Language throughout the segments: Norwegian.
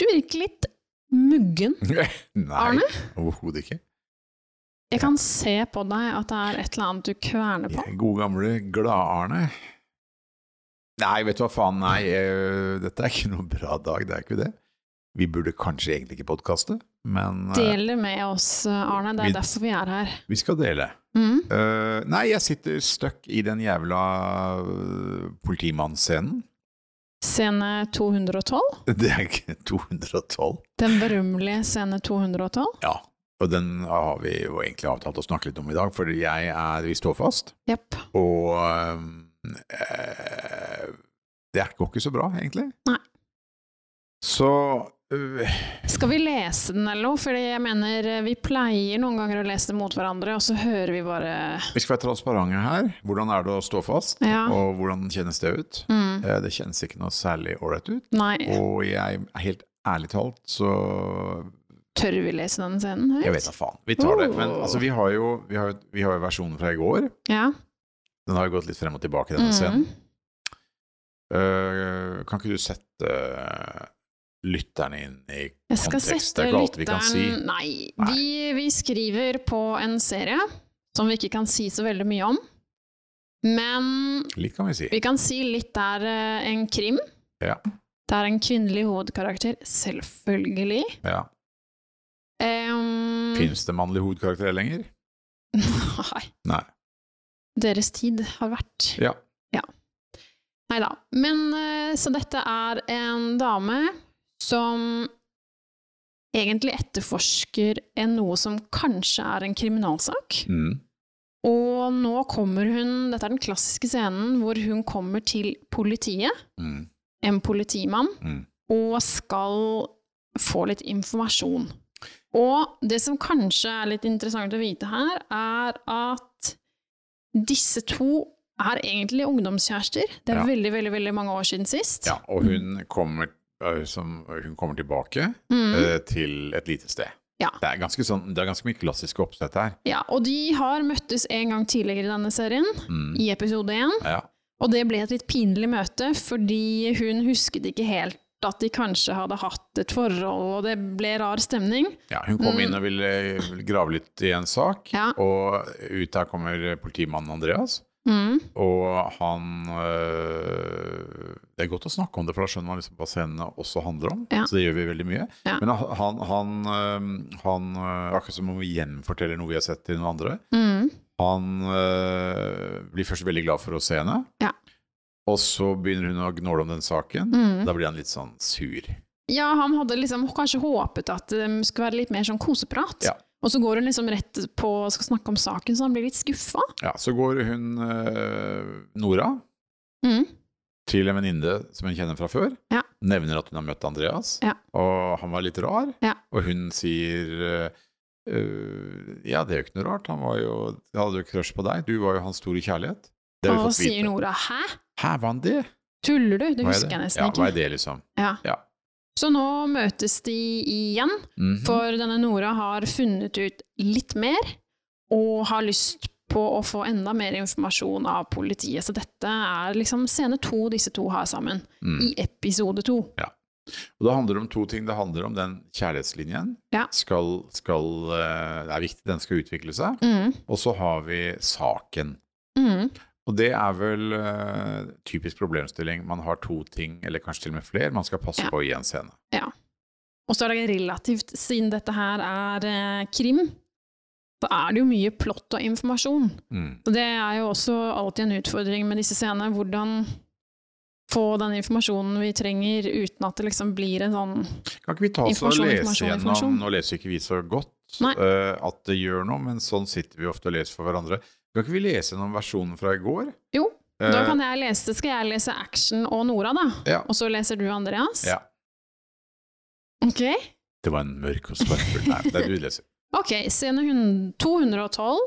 Du virker litt muggen. Nei, Arne? overhodet ikke. Jeg kan se på deg at det er et eller annet du kverner på. Gode gamle Glad-Arne. Nei, vet du hva faen, nei. eh, Dette er ikke noen bra dag, det er ikke det. Vi burde kanskje egentlig ikke podkaste, men eh, Del med oss, Arne. Det Vi- er derfor vi er her. vi skal dele. Mm. Uh, nei, jeg sitter stuck i den jævla uh, politimannsscenen. Scene 212. Det er ikke 212. Den berømmelige scene 212. Ja, og den har vi jo egentlig avtalt å snakke litt om i dag, for jeg er, vi står fast. Yep. Og øh, det går ikke så bra, egentlig. Nei. Så Skal vi lese den eller noe? Fordi jeg mener eh, vi pleier noen ganger å lese det mot hverandre, og så hører vi bare vi skal være transparente her. Hvordan er det å stå fast, Ja. og hvordan kjennes det ut? mm. Eh, det kjennes ikke noe særlig ålreit ut. Nei, Og jeg helt ærlig talt, så tør vi lese denne scenen høyt? Jeg vet da faen. Vi tar det. Men Oh. altså, vi har jo, vi har, vi har jo versjonen fra i går. Ja. Den har jo gått litt frem og tilbake, denne Mm. scenen. Uh, kan ikke du sette lytterne inn i kontekst? Det er ikke alt vi kan si. lytteren Nei, Vi, vi skriver på en serie som vi ikke kan si så veldig mye om. Men Litt kan vi si. vi kan si litt der eh, en krim. Ja. Det er en kvinnelig hovedkarakter, selvfølgelig. Ja. Um, Fins det mannlige hovedkarakterer lenger? Nei. Nei. Deres tid har vært. Ja. Nei da. Men eh, så dette er en dame som egentlig etterforsker en noe som kanskje er en kriminalsak. Mm. Og nå kommer hun Dette er den klassiske scenen hvor hun kommer til politiet, Mm. en politimann, Mm. og skal få litt informasjon. Og det som kanskje er litt interessant å vite her, er at disse to er egentlig ungdomskjærester. Det er Ja. veldig, veldig, veldig mange år siden sist. ja. Og hun kommer, som, hun kommer tilbake Mm. øh, til et lite sted. Ja. Det, er ganske sånn, det er ganske mye klassisk oppsett her. ja, og de har møttes en gang tidligere i denne serien, Mm. i episode én. Ja. Og det ble et litt pinlig møte, fordi hun husket ikke helt at de kanskje hadde hatt et forhold, og det ble rar stemning. ja. Hun kom Mm. inn og ville, grave litt i en sak, Ja. og ut der kommer politimannen Andreas. Mm. Og han øh, Det er godt å snakke om det, for da skjønner man liksom hva scenene også handler om. Ja. Så det gjør vi veldig mye. Ja. Men han, han, øh, han øh, Akkurat som om vi gjenforteller noe vi har sett til noen andre. Mm. Han blir først veldig glad for å se henne. Ja. Og så begynner hun å gnåle om den saken. Mm. Da blir han litt sånn sur. Ja, han hadde liksom kanskje håpet at det skulle være litt mer sånn koseprat. Ja. Og så går hun liksom rett på og skal snakke om saken, så han blir litt skuffa. Ja, Så går hun øh, Nora Mm. til en venninne som hun kjenner fra før. Ja. Nevner at hun har møtt Andreas, Ja. og han var litt rar. Ja. Og hun sier øh, øh, Ja, det er jo ikke noe rart. Han var jo, hadde jo crush på deg. Du var jo hans store kjærlighet. Det har vi Og fått sier. Nora 'hæ? Hæ, var han det? Tuller du? Det er husker jeg nesten ja, Hva er det, liksom? Ja. Ja. Så nå møtes de igjen, Mhm. for denne Nora har funnet ut litt mer, og har lyst på å få enda mer informasjon av politiet. Så dette er liksom scene to disse to har sammen, Mm. i episode to. Og det handler om to ting. Det handler om den kjærlighetslinjen. Ja. Skal, skal, øh, det er viktig den skal utvikle seg. Mm. Og så har vi saken. Mm. Og det er vel uh, typisk problemstilling. Man har to ting, eller kanskje til og med flere, man skal passe Ja. på i en scene. Ja. Og så er det relativt, siden dette her er uh, krim, så er det jo mye plott og informasjon. Mm. Og det er jo også alltid en utfordring med disse scenene. Hvordan få den informasjonen vi trenger uten at det liksom blir en sånn Kan ikke vi ta oss og lese gjennom. Nå leser ikke vi så godt øh, at det gjør noe, men sånn sitter vi ofte og leser for hverandre. Kan ikke vi lese gjennom versjonen fra i går? Jo, da Eh, kan jeg lese, skal jeg lese Action og Nora, da. Ja. Og så leser du Andreas? ja. Ok. Det var en mørk og svartfull Nei, det er du leser. Ok, scene 212.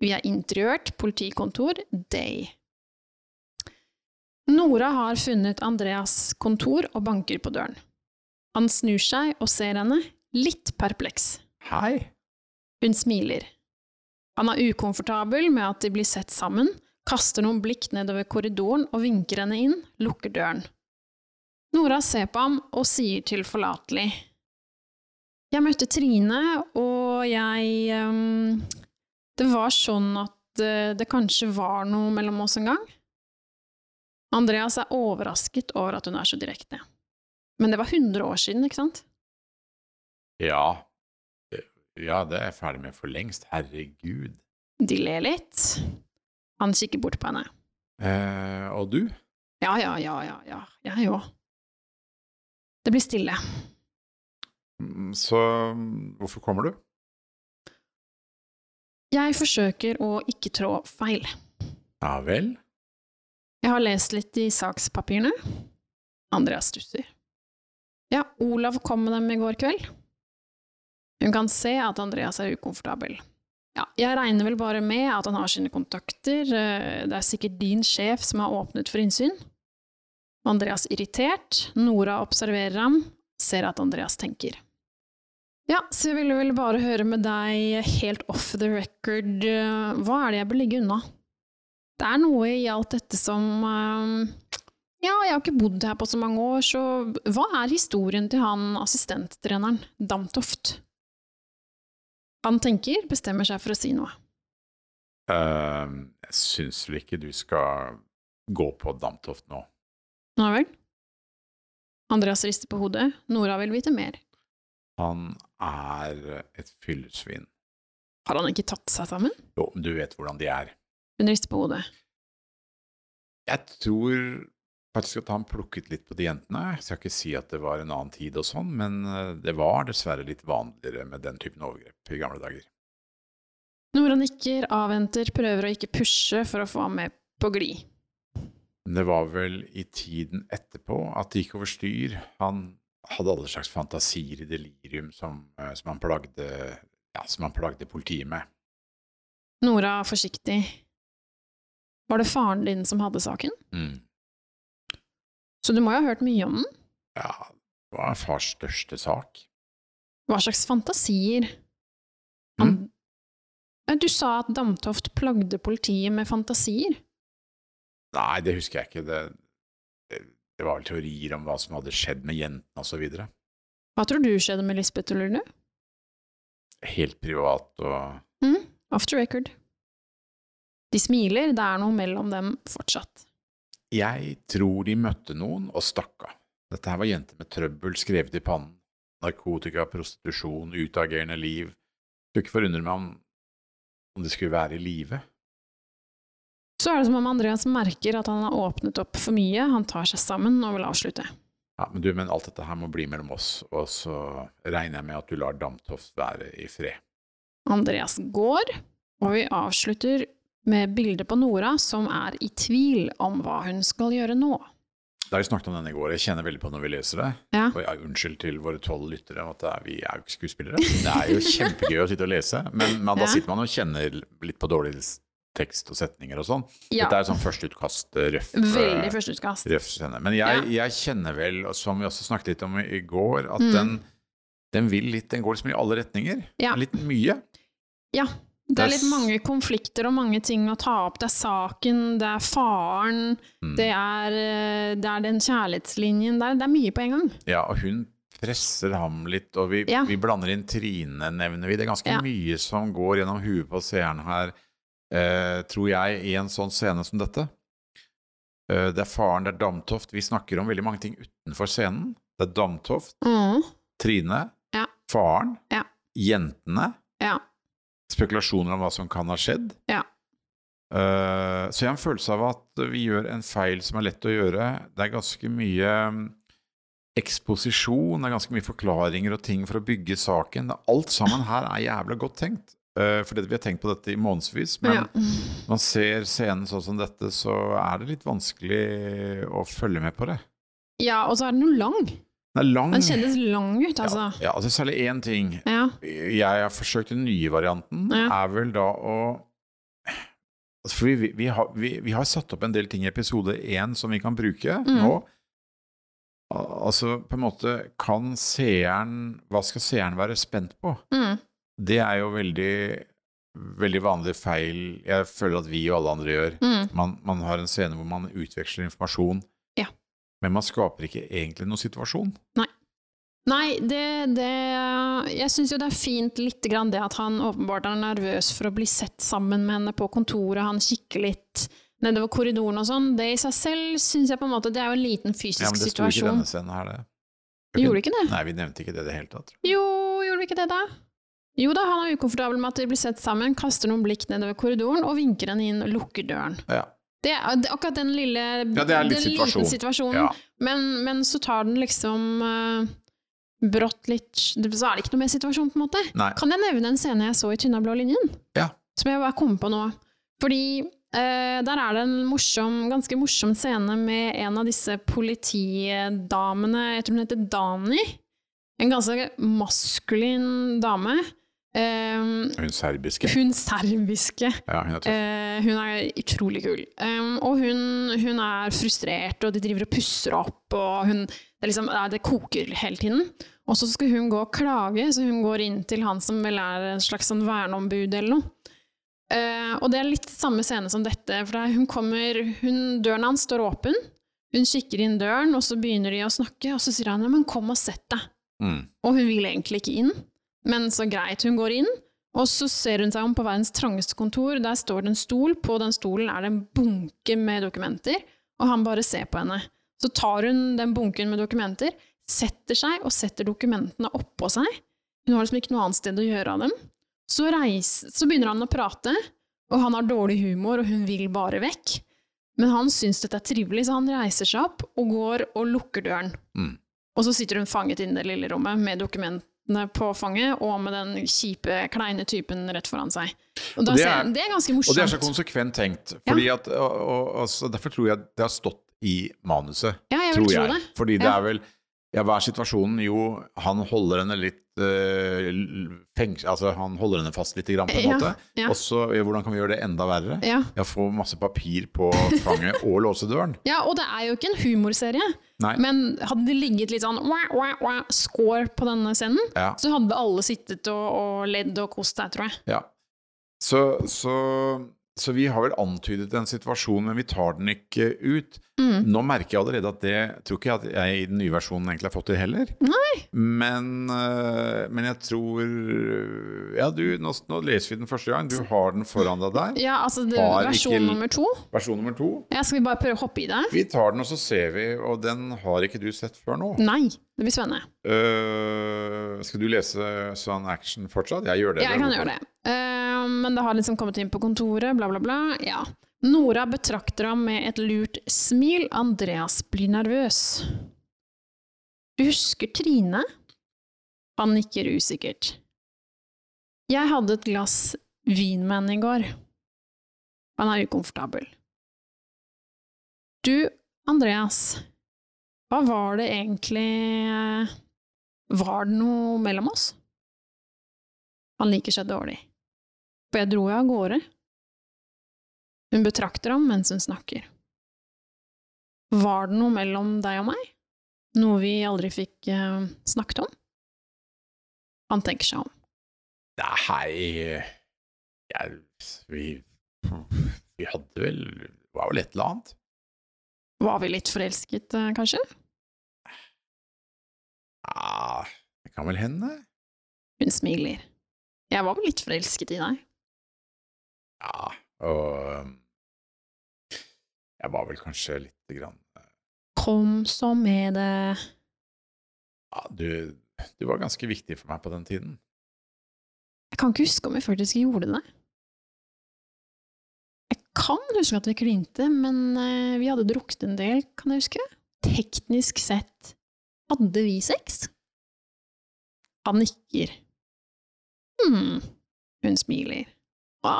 Vi er interiørt politikontor, Day. Nora har funnet Andreas kontor og banker på døren. Han snur seg og ser henne, litt perpleks. Hei. Hun smiler. Han er ukomfortabel med at de blir sett sammen, kaster noen blikk nedover korridoren og vinker henne inn, lukker døren. Nora ser på ham og sier tilforlatelig Jeg møtte Trine, og jeg um, Det var sånn at uh, det kanskje var noe mellom oss en gang. Andreas er overrasket over at hun er så direkte. Men det var 100 år siden, ikke sant? Ja. Ja, det er jeg ferdig med for lengst. Herregud. De ler litt. Han kikker bort på henne. Eh, og du? Ja, ja, ja, ja, ja, jeg òg. Det blir stille. Mm, Så hvorfor kommer du? Jeg forsøker å ikke trå feil. Ja vel? Jeg har lest litt i sakspapirene. Andreas stusser. Ja, Olav kom med dem i går kveld. Hun kan se at Andreas er ukomfortabel. Ja, jeg regner vel bare med at han har sine kontakter, eh, det er sikkert din sjef som har åpnet for innsyn. Andreas irritert, Nora observerer ham, ser at Andreas tenker. Ja, så jeg ville vel bare høre med deg helt off the record, eh, hva er det jeg bør ligge unna? Det er noe i alt dette som eh, Ja, jeg har ikke bodd her på så mange år, så hva er historien til han assistenttreneren, Damtoft? Han tenker, bestemmer seg for å si noe. Uh, jeg syns vel ikke du skal gå på Damtoft nå. Nå vel? Andreas rister på hodet, Nora vil vite mer. Han er et fyllesvin. Har han ikke tatt seg sammen? Jo, du vet hvordan de er. Hun rister på hodet. Jeg tror faktisk at han plukket litt på de jentene. Jeg skal ikke si at det var en annen tid og sånn, men eh, det var dessverre litt vanligere med den typen overgrep i gamle dager. Nora nikker, avventer, prøver å ikke pushe for å få ham med på glid. Det var vel i tiden etterpå at det gikk over styr. Han hadde alle slags fantasier i delirium som, eh, som, han, plagde, ja, som han plagde politiet med. Nora forsiktig. Var det faren din som hadde saken? Mm. Så du må jo ha hørt mye om den? Ja, det var fars største sak. Hva slags fantasier? Han, Mm. Eh, Du sa at Damtoft plagde politiet med fantasier. Nei, det husker jeg ikke. Det, det, var vel teorier om hva som hadde skjedd med jentene videre. Hva tror du skjedde med Lisbeth og Lurne? Helt privat og Mm, off the record. De smiler, det er noe mellom dem fortsatt. Jeg tror de møtte noen og stakk av. Dette her var jenter med trøbbel skrevet i pannen. Narkotika, prostitusjon, utagerende liv. Skulle ikke forundre meg om, om de skulle være i live. Så er det som om Andreas merker at han har åpnet opp for mye, han tar seg sammen og vil avslutte. Ja, men du, men alt dette her må bli mellom oss, og så regner jeg med at du lar Damtoft være i fred. Andreas går, og vi avslutter med bildet på Nora som er i tvil om hva hun skal gjøre nå. Da vi snakket om denne i går, jeg kjenner veldig på når vi leser det. Ja. Og jeg, unnskyld til våre tolv lyttere at det er, vi er jo ikke skuespillere. Det er jo kjempegøy å sitte og lese, men, men da Ja. sitter man og kjenner litt på dårlig tekst og setninger og sånn. Ja, Dette er sånn førsteutkast, røff, veldig eh, førsteutkast. røff scene. Men jeg, jeg kjenner vel, som vi også snakket litt om i går, at Mm. den, den vil litt, den går liksom i alle retninger. Litt mye. Ja, det er litt mange konflikter og mange ting å ta opp. Det er saken, det er faren, Mm. det er, eh, det er den kjærlighetslinjen. Det er, det er mye på en gang. Ja, og hun presser ham litt, og vi, Ja. vi blander inn Trine, nevner vi. Det er ganske Ja. mye som går gjennom huet på seeren her, eh, tror jeg, i en sånn scene som dette. Eh, det er faren, det er Damtoft. Vi snakker om veldig mange ting utenfor scenen. Det er Damtoft, Mm. Trine, Ja. faren, Ja. jentene, Ja. Spekulasjoner om hva som kan ha skjedd. Ja. Uh, så jeg har en følelse av at vi gjør en feil som er lett å gjøre. Det er ganske mye mm, eksposisjon, det er ganske mye forklaringer og ting for å bygge saken. Alt sammen her er jævla godt tenkt. Uh, fordi vi har tenkt på dette i månedsvis, men ja. man ser scenen sånn som dette, så er det litt vanskelig å følge med på det. ja, og så er den jo lang. Den er lang. Den kjennes lang ut, altså. Ja, ja, altså særlig én ting. Ja. Jeg har forsøkt den nye varianten, Ja. er vel da å altså, For vi, vi, har, vi, vi har satt opp en del ting i episode én som vi kan bruke Mm. nå. Altså, på en måte, kan seeren Hva skal seeren være spent på? Mm. Det er jo veldig, veldig vanlig feil jeg føler at vi og alle andre gjør. Mm. Man, man har en scene hvor man utveksler informasjon. Men man skaper ikke egentlig noen situasjon. Nei, det, det Jeg syns jo det er fint lite grann det at han åpenbart er nervøs for å bli sett sammen med henne på kontoret, han kikker litt nedover korridoren og sånn. Det i seg selv syns jeg på en måte Det er jo en liten fysisk situasjon. Ja, men det sto ikke i denne scenen her, det. Gjorde det ikke det? Nei, vi nevnte ikke det i det hele tatt. Jo, gjorde vi ikke det da? Jo da, han er ukomfortabel med at de blir sett sammen, kaster noen blikk nedover korridoren og vinker henne inn og lukker døren. Ja. Det er, akkurat den lille Ja, det er litt den situasjon. liten situasjonen. ja. Men, men så tar den liksom uh, brått litt Så er det ikke noe mer situasjon, på en måte. Nei. Kan jeg nevne en scene jeg så i Tynna blå linjen? Ja. Som jeg bare kom på nå. Fordi uh, der er det en morsom, ganske morsom scene med en av disse politidamene, jeg tror hun heter Dani. En ganske maskulin dame. Eh, Hun serbiske. hun serbiske. Ja, hun er. Eh, hun er utrolig kul. Um, og hun, hun er frustrert, og de driver og pusser opp, og hun, det, liksom, det koker hele tiden. Og så skal hun gå og klage, så hun går inn til han som vel er en slags sånn verneombud eller noe. Uh, og det er litt samme scene som dette, for det hun kommer, døren hans står åpen, hun kikker inn døren, og så begynner de å snakke, og så sier han, ja, men kom og sett deg. Mm. Og hun vil egentlig ikke inn, men så greit, hun går inn. Og så ser hun seg om på verdens trangeste kontor. Der står det en stol. På den stolen er det en bunke med dokumenter, og han bare ser på henne. Så tar hun den bunken med dokumenter, setter seg og setter dokumentene oppå seg. Hun har liksom ikke noe annet sted å gjøre av dem. Så, reiser, så begynner han å prate, og han har dårlig humor, og hun vil bare vekk. Men han syns dette er trivelig, så han reiser seg opp og går og lukker døren. Mm. Og så sitter hun fanget inne i det lille rommet med dokumentene på fanget, og med den kjipe, kleine typen rett foran seg. Og da Og det ser er- det er ganske Og det er så konsekvent tenkt. Fordi at, og, og, altså, derfor tror jeg det har stått i manuset. ja, jeg tror tro jeg. det. Fordi det Ja. er vel Ja, hva er situasjonen? Jo, han holder henne litt uh, fengs... Altså, han holder henne fast litt, grann, på en Ja, måte. ja. Og så, hvordan kan vi gjøre det enda verre? Ja. Ja, få masse papir på fanget og låse døren. ja, og det er jo ikke en humorserie, Nei. men hadde det ligget litt sånn wah, wah, wah, score på denne scenen, så hadde alle sittet og, og ledd og kost seg, tror jeg. ja. Så, så, så vi har vel antydet en situasjon, men vi tar den ikke ut. Mm. Nå merker jeg allerede at det tror ikke jeg at jeg i den nye versjonen egentlig har fått til heller. Men, øh, men jeg tror Ja, du, nå, nå leser vi den første gang. Du har den foran deg der. Ja, altså det, versjon ikke- nummer to. Versjon nummer to. Ja, skal vi bare prøve å hoppe i det? Vi tar den, og så ser vi. Og den har ikke du sett før nå. Nei, det blir spennende. Uh, skal du lese sånn Action fortsatt? Jeg gjør det. Ja, jeg kan gjøre det. Eh, men det har liksom kommet inn på kontoret, bla, bla, bla. Ja. Nora betrakter ham med et lurt smil. Andreas blir nervøs. Du husker Trine? Han nikker usikkert. Jeg hadde et glass vin med henne i går. Han er ukomfortabel. Du, Andreas, hva var det egentlig Var det noe mellom oss? Han liker seg dårlig. For jeg dro jo av gårde. Hun betrakter ham mens hun snakker. Var det noe mellom deg og meg? Noe vi aldri fikk eh, snakket om? Han tenker seg om. Nei jeg, vi, vi hadde vel Det var vel et eller annet. Var vi litt forelsket, eh, kanskje? Ja, det kan vel hende. Hun smiler. Jeg var vel litt forelsket i deg. Ja, og Jeg var vel kanskje lite grann Kom så med det Ja, du, du var ganske viktig for meg på den tiden. Jeg kan ikke huske om vi faktisk gjorde det. Jeg kan huske at vi klinte, men eh, vi hadde drukket en del, kan jeg huske. Teknisk sett hadde vi sex. Han nikker. Hm, hun smiler. Hva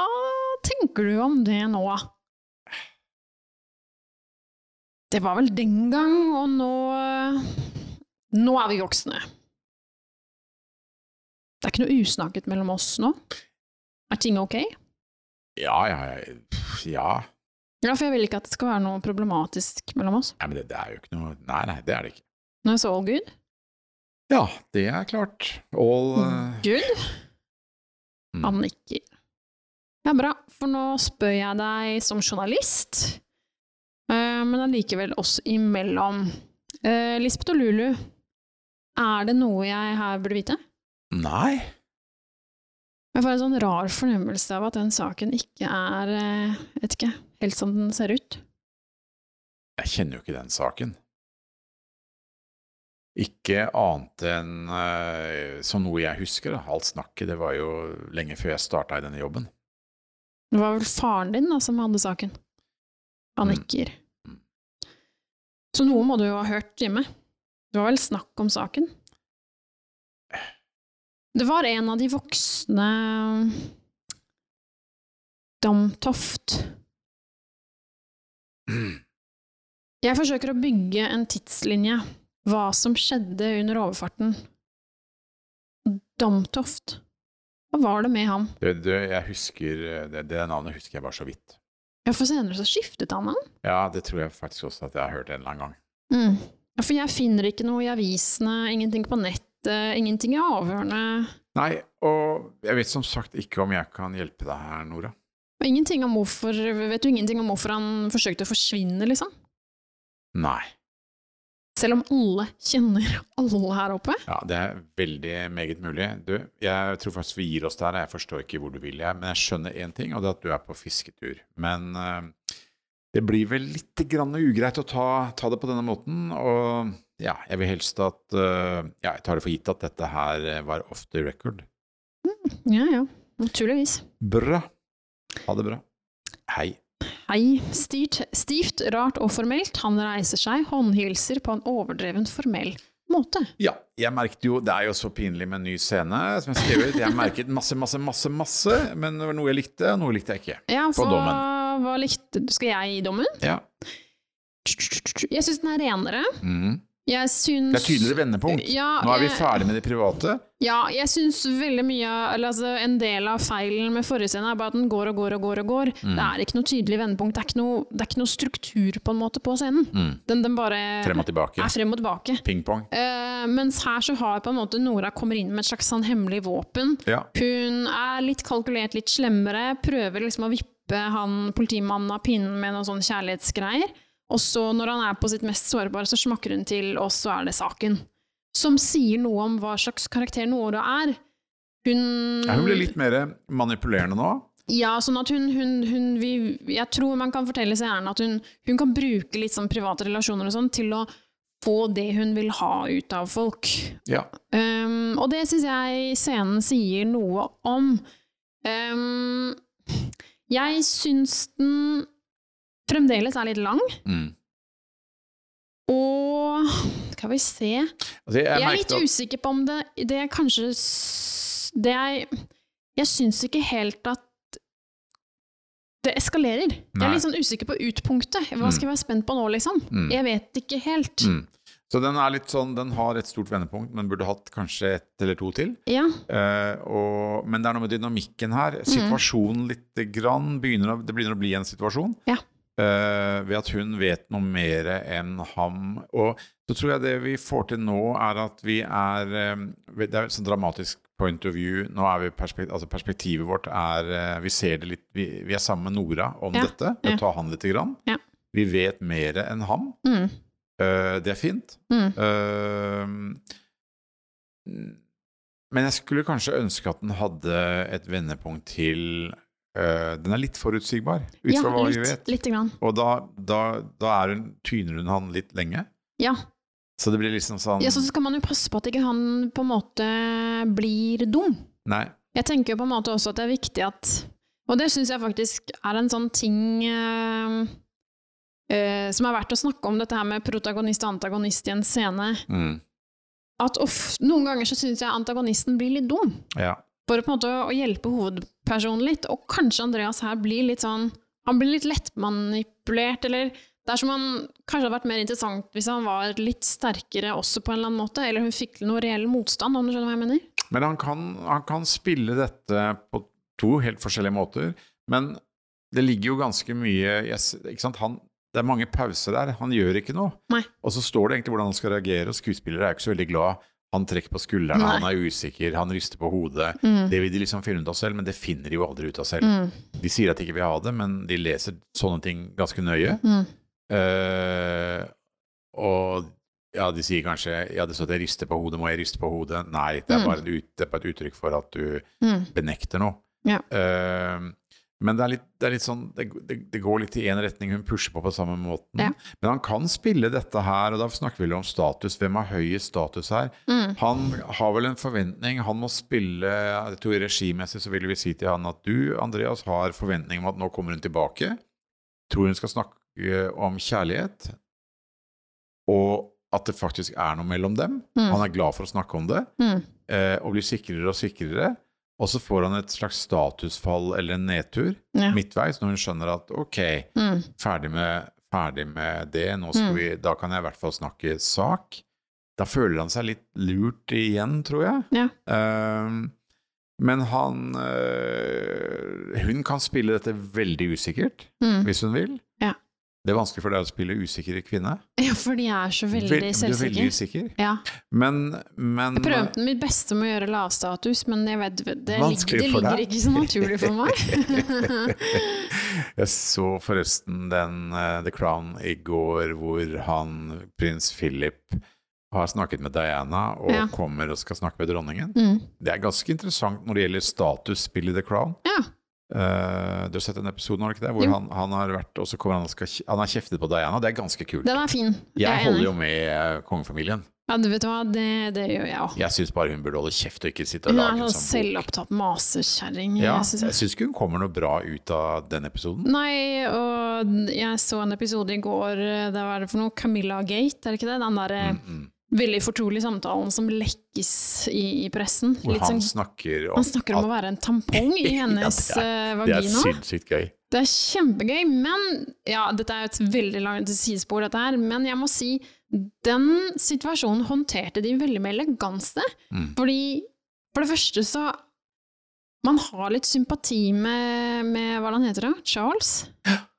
tenker du om det nå? Det var vel den gang, og nå Nå er vi voksne. Det er ikke noe usnakket mellom oss nå. Er ting ok? Ja, ja, ja, ja. Ja, for jeg vil ikke at det skal være noe problematisk mellom oss. Nei, men det, det er jo ikke noe Nei, nei, det er det ikke. Nå er så all good. Ja, det er klart. All uh... Good? mm. Han nikker. Ja, bra, for nå spør jeg deg som journalist, eh, men allikevel oss imellom. Eh, Lisbeth og Lulu, er det noe jeg her burde vite? Nei. Jeg får en sånn rar fornemmelse av at den saken ikke er eh, vet ikke, helt som den ser ut. Jeg kjenner jo ikke den saken. Ikke annet enn som noe jeg husker. Alt snakket, det var jo lenge før jeg starta i denne jobben. Det var vel faren din da, som hadde saken? Han Mm. nikker. Mm. Så noe må du jo ha hørt hjemme? Det var vel snakk om saken? Det var en av de voksne Damtoft. Jeg forsøker å bygge en tidslinje. Hva som skjedde under overfarten. Damtoft. Hva var det med ham? Det, det, jeg husker, det, det navnet husker jeg bare så vidt. Ja, for senere så skiftet han navn. Ja, det tror jeg faktisk også at jeg har hørt en eller annen gang. Mm. Ja, for jeg finner ikke noe i avisene, ingenting på nettet, ingenting i avhørene. Nei, og jeg vet som sagt ikke om jeg kan hjelpe deg her, Nora. Og ingenting om hvorfor, vet du ingenting om hvorfor han forsøkte å forsvinne, liksom? Nei. Selv om alle kjenner alle her oppe? Ja, det er veldig meget mulig. Du, jeg tror faktisk vi gir oss der. Jeg forstår ikke hvor du vil, jeg, men jeg skjønner én ting, og det er at du er på fisketur. Men uh, det blir vel litt grann ugreit å ta, ta det på denne måten, og ja, jeg vil helst at uh, Ja, jeg tar det for gitt at dette her var off the record. Ja, ja. Naturligvis. Bra. Ha det bra. Hei. Hei. Styrt, stivt, rart og formelt. Han reiser seg, håndhilser på en overdreven formell måte. Ja, jeg merket jo Det er jo så pinlig med en ny scene som jeg skrev ut. Jeg merket masse, masse, masse, masse, men det var noe jeg likte, og noe likte jeg ikke. Ja, På dommen. hva likte? Skal jeg gi dommen? Ja. Jeg syns den er renere. Mhm. Jeg syns Det er tydeligere vendepunkt. Ja, Nå er vi ferdig med det private. Ja, jeg syns veldig mye eller altså, En del av feilen med forrige scene er bare at den går og går og går. og går. Mm. Det er ikke noe tydelig vendepunkt. Det er ikke noe, det er ikke noe struktur på en måte på scenen. Mm. Den, den bare Frem og tilbake. er frem og tilbake. Ping-pong. Eh, mens her så har på en måte Nora kommer inn med et slags sånn hemmelig våpen. Ja. Hun er litt kalkulert, litt slemmere, prøver liksom å vippe han politimannen av pinnen med noen sånne kjærlighetsgreier. Og så, når han er på sitt mest sårbare, så smakker hun til, og så er det saken. Som sier noe om hva slags karakter Nora er. Hun Ja, hun blir litt mer manipulerende nå. Ja, sånn at hun, hun, hun vi, Jeg tror man kan fortelle seeren at hun, hun kan bruke litt sånn private relasjoner og sånn til å få det hun vil ha ut av folk. Ja. Um, og det syns jeg scenen sier noe om. Um, jeg syns den fremdeles er litt lang, Mm. og Skal vi se Jeg, Altså, jeg, er litt at- usikker på om det Det er kanskje Det er Jeg syns ikke helt at det eskalerer. Jeg er litt sånn usikker på utpunktet. Hva skal jeg være spent på nå, liksom? Mm. Jeg vet ikke helt. Mm. Så den er litt sånn, den har et stort vendepunkt, men burde hatt kanskje ett eller to til. Ja. Eh, og, men det er noe med dynamikken her. Mm. Situasjonen lite grann begynner å, Det begynner å bli en situasjon. Ja. Eh, ved at hun vet noe mer enn ham. Og så tror jeg det vi får til nå, er at vi er um, Det er et sånn dramatisk point of view. Nå er vi perspekt, altså Perspektivet vårt er uh, Vi ser det litt Vi, vi er sammen med Nora om Ja, dette. Vi ja. å ta han lite grann. Ja. Vi vet mer enn ham. Mm. Uh, det er fint. Mm. Men jeg skulle kanskje ønske at den hadde et vendepunkt til eh, Den er litt forutsigbar, ut Ja, hva litt, vi vet. Litt grann. Og da, da, da hun, tyner hun han litt lenge. Ja. Så det blir liksom sånn ja, så skal man jo passe på at ikke han på en måte blir dum. Nei. Jeg tenker jo på en måte også at det er viktig at Og det syns jeg faktisk er en sånn ting uh, uh, som er verdt å snakke om, dette her med protagonist og antagonist i en scene. Mm. At of, noen ganger så syns jeg antagonisten blir litt dum. Ja. For på en måte å hjelpe hovedpersonen litt. Og kanskje Andreas her blir litt sånn Han blir litt lettmanipulert, eller det er som han kanskje hadde vært mer interessant hvis han var litt sterkere også på en eller annen måte, eller hun fikk til noe reell motstand, om du skjønner hva jeg mener? Men han kan, han kan spille dette på to helt forskjellige måter. Men det ligger jo ganske mye ikke sant? Han, Det er mange pauser der. Han gjør ikke noe. Nei. Og så står det egentlig hvordan han skal reagere, og skuespillere er jo ikke så veldig glad. Han trekker på skuldrene, Nei. han er usikker, han rister på hodet. Mm. Det vil de liksom finne ut av selv, men det finner de jo aldri ut av selv. Mm. De sier at de ikke vil ha det, men de leser sånne ting ganske nøye. Mm. Uh, og ja, de sier kanskje Ja, det står at jeg rister på hodet. Må jeg riste på hodet? Nei, det er Mm. bare, et ut, det er bare et uttrykk for at du Mm. benekter noe. Ja. Eh, men det er, litt, det er litt sånn det, det, går litt i én retning. Hun pusher på på samme måten. Ja. Men han kan spille dette her, og da snakker vi om status. Hvem har høyest status her? Mm. Han har vel en forventning. Han må spille jeg tror Regimessig så vil vi si til han at du, Andreas, har forventning om at nå kommer hun tilbake. Tror hun skal snakke om kjærlighet, og at det faktisk er noe mellom dem. Mm. Han er glad for å snakke om det, Mm. eh, og blir sikrere og sikrere. Og så får han et slags statusfall eller en nedtur Ja. midtveis, når hun skjønner at ok, Mm. ferdig med, ferdig med det, Mm. vi, da kan jeg i hvert fall snakke sak. Da føler han seg litt lurt igjen, tror jeg. Ja. Um, men han øh, Hun kan spille dette veldig usikkert, Mm. hvis hun vil. Ja. Det er vanskelig for deg å spille usikker kvinne. ja, for de er så veldig Vel- Du er veldig usikker. Ja. Men, men Jeg prøvde mitt beste med å gjøre lavstatus, men jeg vet, det, det ligger deg. ikke så naturlig for meg. Jeg så forresten den uh, The Crown i går, hvor han, prins Philip har snakket med Diana og Ja. kommer og skal snakke med dronningen. mm. Det er ganske interessant når det gjelder statusspill i The Crown. Ja. Eh, du har sett en episode nå, ikke det? hvor han, han har vært og så kommer han og skal, han har kjeftet på Diana. Det er ganske kult. Den er fin. Jeg jeg holder jo med eh, kongefamilien. Ja, du vet hva, det, det gjør jeg òg. Jeg syns bare hun burde holde kjeft og ikke sitte og lage en sånn selvopptatt masekjerring. Ja, jeg. jeg syns ikke hun kommer noe bra ut av den episoden. Nei, og jeg så en episode i går, det var det for noe Camilla Gate, er det ikke det? Den derre Mm, mm. Veldig fortrolig samtalen som lekkes i, i pressen. Hvor han sånn, snakker om han snakker om å være en tampong i Ja, hennes vagina. eh, Det er vagina. sinnssykt gøy. Det er kjempegøy, men ja, dette er et veldig langt sidespor, dette her. Men jeg må si, den situasjonen håndterte de veldig med eleganse. Mm. Fordi, for det første så Man har litt sympati med, med hva han heter da? Charles?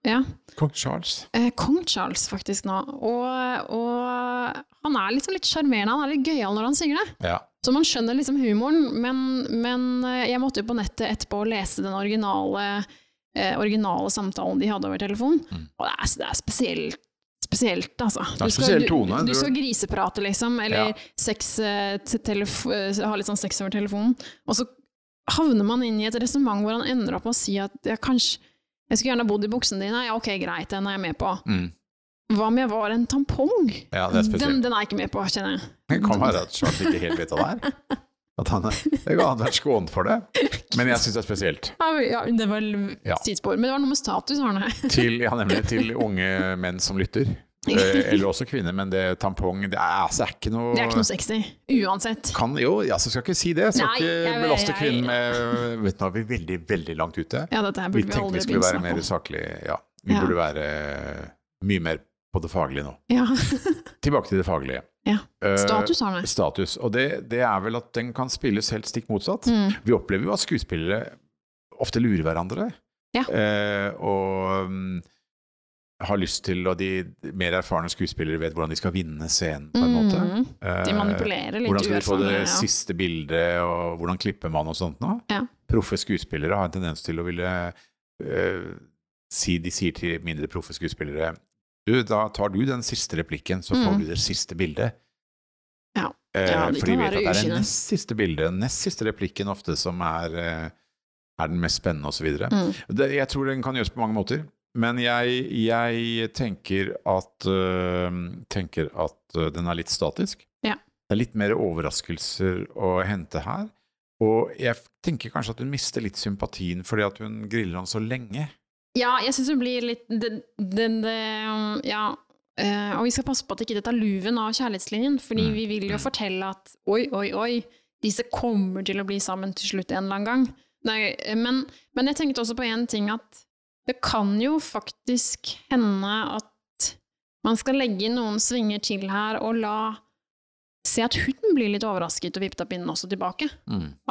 Ja. Kong Charles. Eh, Kong Charles, faktisk, nå. Og, og han er liksom litt sjarmerende, han er litt gøyal når han synger det. Ja. Så man skjønner liksom humoren, men, men eh, jeg måtte jo på nettet etterpå lese den originale, eh, originale samtalen de hadde over telefon. Mm. Og det er, det er spesielt, spesielt, altså. Spesiell tone, Du, du du- skal griseprate, liksom, eller Ja. sex, til eh, ha litt sånn sex over telefonen. Og så havner man inn i et resonnement hvor han ender opp med å si at jeg kanskje jeg skulle gjerne bodd i buksene dine. Ja, ok, greit, den er jeg med på. Mm. Hva om jeg var en tampong? ja, det er Den, spesielt. den er jeg ikke med på, kjenner jeg. Det kan være at Charles ikke helt vet hva det er. At han er, det kan være skånet for det. Men jeg syns det er spesielt. Ja, det var Ja. tidsspor. Men det var noe med status, Arne. Til, ja, nemlig til unge menn som lytter. Eh, Eller også kvinner, men det tampong Det er, altså, er ikke noe Det er ikke noe sexy. Uansett. kan, Jo, altså, skal ikke si det. Skal Nei, ikke belaste kvinnen med Vet du, Nå er vi veldig, veldig langt ute. Ja, dette her Vi burde vi, vi aldri skulle være mer saklige. Ja, vi Ja. burde være mye mer på det faglige nå. Ja. Tilbake til det faglige. ja. Eh, Status, Uh, status. Og det, det er vel at den kan spilles helt stikk motsatt. Mm. Vi opplever jo at skuespillere ofte lurer hverandre. Ja. Uh, og mm, har lyst til, og de mer erfarne skuespillere vet hvordan de skal vinne scenen, på en måte. Mm. Eh, De manipulerer litt hvordan skal de få det ja. siste bildet, og hvordan klipper man og sånt nå? Ja. Proffe skuespillere har en tendens til å ville uh, si De sier til mindre proffe skuespillere Du, da tar du den siste replikken, så får Mm. du det siste bildet. Ja. Eh, Ja, de for de vet at det er det nest siste bildet, nest siste replikken ofte, som er, uh, er den mest spennende, osv. Mm. Det- Jeg tror den kan gjøres på mange måter. Men jeg, jeg tenker at, uh, tenker at øh, den er litt statisk. Ja. Det er litt mer overraskelser å hente her. Og jeg tenker kanskje at hun mister litt sympatien fordi at hun griller han så lenge. Ja, jeg syns det blir litt den, um, Ja. Uh, og vi skal passe på at ikke det tar luven av kjærlighetslinjen, fordi Mm, vi vil jo mm. fortelle at oi, oi, oi, disse kommer til å bli sammen til slutt en eller annen gang. Nei, men, men jeg tenkte også på én ting, at det kan jo faktisk hende at man skal legge noen svinger til her og la Se at hun blir litt overrasket og vippet opp pinnen også tilbake.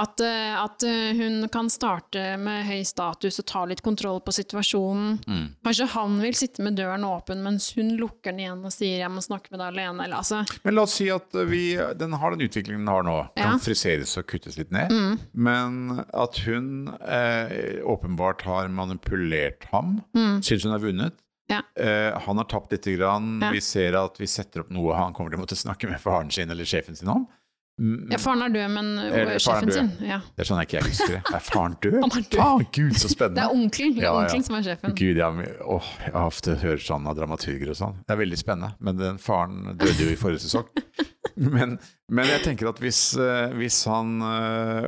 At, eh, at eh, hun kan starte med høy status og ta litt kontroll på situasjonen. Kanskje han vil sitte med døren åpen mens hun lukker den igjen og sier 'jeg må snakke med deg alene'. Eller, altså, Men la oss si at vi, den har den utviklingen den har nå. Kan Ja. friseres og kuttes litt ned. mm, Men at hun eh, åpenbart har manipulert ham, mm, syns hun har vunnet. Ja. Uh, han har tapt lite grann. Ja. Vi ser at vi setter opp noe han kommer til å måtte snakke med faren sin eller sjefen sin om. Mm, Ja, faren er død, men Eller, er sjefen sin ja. Det er sånn jeg ikke husker det. Er faren død? Han er død. Faen, gud, så Det er onkelen, Ja, ja. som er sjefen. Gud, jeg, åh, jeg har ofte hørt sånn av dramaturger og sånn. Det er veldig spennende. Men den faren døde jo i forrige sesong. Men, men jeg tenker at hvis, eh, hvis han eh,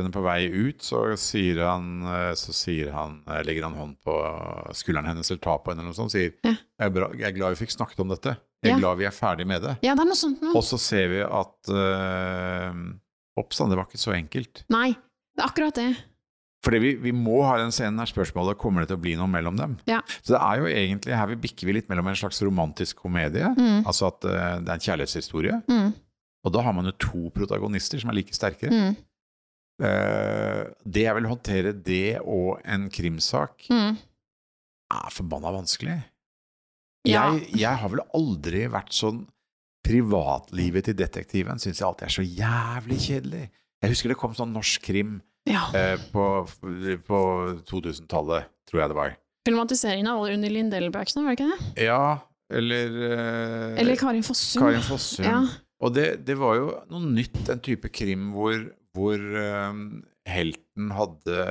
henne på vei ut, så sier han, eh, så sier han eh, legger han hånd på skulderen hennes eller tar på henne eller noe sånt, sier Ja. jeg, er bra, 'Jeg er glad vi fikk snakket om dette. Jeg er Ja. glad vi er ferdig med det'. Ja, det er noe sånt noe. Og så ser vi at uh, Ops, det var ikke så enkelt. Nei, det er akkurat det. Fordi vi, vi må ha den scenen der spørsmålet kommer det til å bli noe mellom dem. Ja. Så det er jo egentlig her vi bikker vi litt mellom en slags romantisk komedie, Mm. altså at uh, det er en kjærlighetshistorie, Mm. og da har man jo to protagonister som er like sterke. Mm. Uh, det jeg vil håndtere det og en krimsak, Mm. er forbanna vanskelig. Ja. Jeg, jeg har vel aldri vært sånn Privatlivet til detektiven syns jeg alltid er så jævlig kjedelig. Jeg husker det kom sånn norsk krim Ja. eh, på, på 2000-tallet, tror jeg det var. Filmatiseringen av Unni Lindell-bøkene, var det ikke det? Ja, eller eh, Eller Karin Fossum. Karin Fossum. Ja. Og det, det var jo noe nytt, en type krim hvor, hvor eh, helten hadde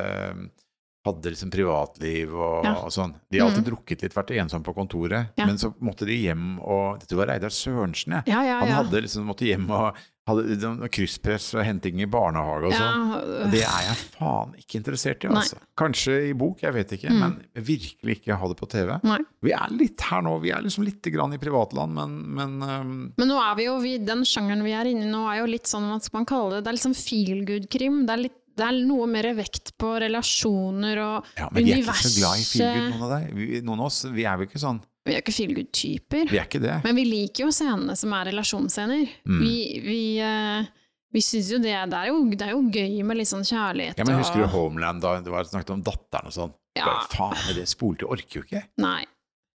hadde liksom privatliv og, Ja. og sånn. De har alltid Mm. drukket litt, vært ensomme på kontoret. Ja. Men så måtte de hjem og Dette var Reidar Sørensen, jeg. Ja, Han hadde liksom måtte hjem og hadde liksom krysspress og henting i barnehage og sånn. ja. Det er jeg faen ikke interessert i, Nei. altså. Kanskje i bok, jeg vet ikke, Mm. men virkelig ikke ha det på TV. Nei. Vi er litt her nå, vi er liksom litt grann i privatland, men, men um... Men nå er vi jo, vi, den sjangeren vi er inne i nå, er jo litt sånn, hva skal man kalle det, det er liksom feel good-krim. Det, er litt- det er noe mer vekt på relasjoner og universet. ja, men vi er ikke så glad i feelgood, noen av deg. Vi, noen av oss, vi er jo ikke sånn. Vi er ikke feel good-typer. Vi er ikke det. Men vi liker jo scenene som er relasjonsscener. Mm. Vi, vi, eh, vi syns jo det, det er jo, det er jo gøy med litt sånn kjærlighet Ja, men Husker du Homeland, da det var snakket om datteren og sånn? Ja. Faen, det spolte, orker jo ikke. Nei.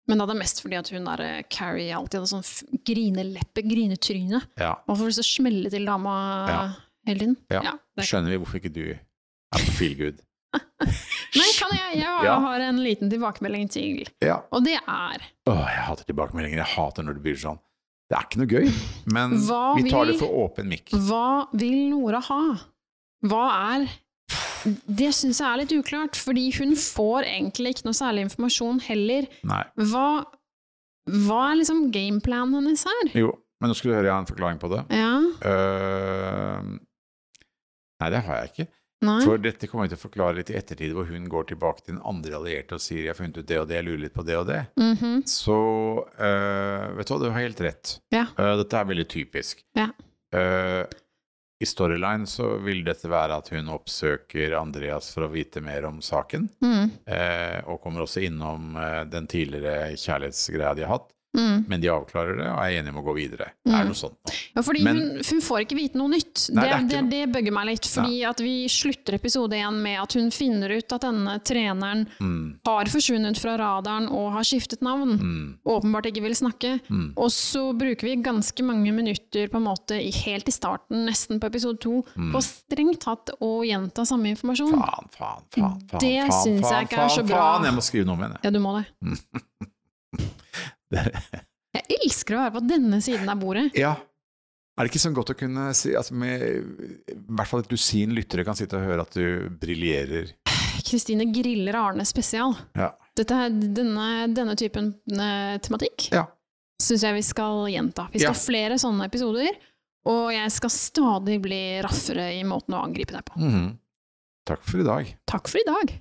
Men da er det mest fordi at hun der eh, Carrie alltid hadde sånn grineleppe, grinetryne. Ja, Og får lyst til å smelle til dama Ja. Hele tiden. Ja. det Skjønner vi hvorfor ikke du er på feelgood. Men kan jeg, jeg Ja. har en liten tilbakemelding til, Ja. og det er Åh, jeg hater tilbakemeldinger. Jeg hater når det blir sånn. Det er ikke noe gøy, men Hva vi tar vil- det for åpen mikk. Hva vil Nora ha? Hva er Det syns jeg er litt uklart, fordi hun får egentlig ikke noe særlig informasjon heller. Nei. Hva, hva er liksom gameplanen hennes her? Jo, men nå skal du høre jeg har en forklaring på det. Ja, Øh, nei, det har jeg ikke. nei, For dette kommer jeg til å forklare litt i ettertid, hvor hun går tilbake til den andre allierte og sier 'jeg har funnet ut det og det, jeg lurer litt på det og det'. mhm, Så uh, vet du hva, du har helt rett. Ja. Uh, dette er veldig typisk. Ja. Uh, I storyline så vil dette være at hun oppsøker Andreas for å vite mer om saken, mm, og kommer også innom den tidligere kjærlighetsgreia de har hatt. Mm. Men de avklarer det og er enige om å gå videre. Mm. er det noe sånt nå. Ja, fordi Men- hun, hun får ikke vite noe nytt. Nei, det, det det, bøgger meg litt, fordi at vi slutter episode én med at hun finner ut at denne treneren Mm, har forsvunnet fra radaren og har skiftet navn. mm, Åpenbart ikke vil snakke. mm. Og så bruker vi ganske mange minutter på en måte helt i starten, nesten på episode to, Mm. på strengt tatt å gjenta samme informasjon. Faen, faen, faen. faen Det syns jeg ikke er så bra. Faen, jeg må skrive noe om henne. Ja, du må det. Jeg elsker å være på denne siden av bordet. Ja. Er det ikke sånn godt å kunne si at med i hvert fall et dusin lyttere kan sitte og høre at du briljerer? Kristine griller Arne spesial. Ja. Dette, denne, denne typen eh, tematikk Ja. syns jeg vi skal gjenta. Vi skal Ja. ha flere sånne episoder, og jeg skal stadig bli raffere i måten å angripe deg på. Mhm. Takk for i dag. Takk for i dag!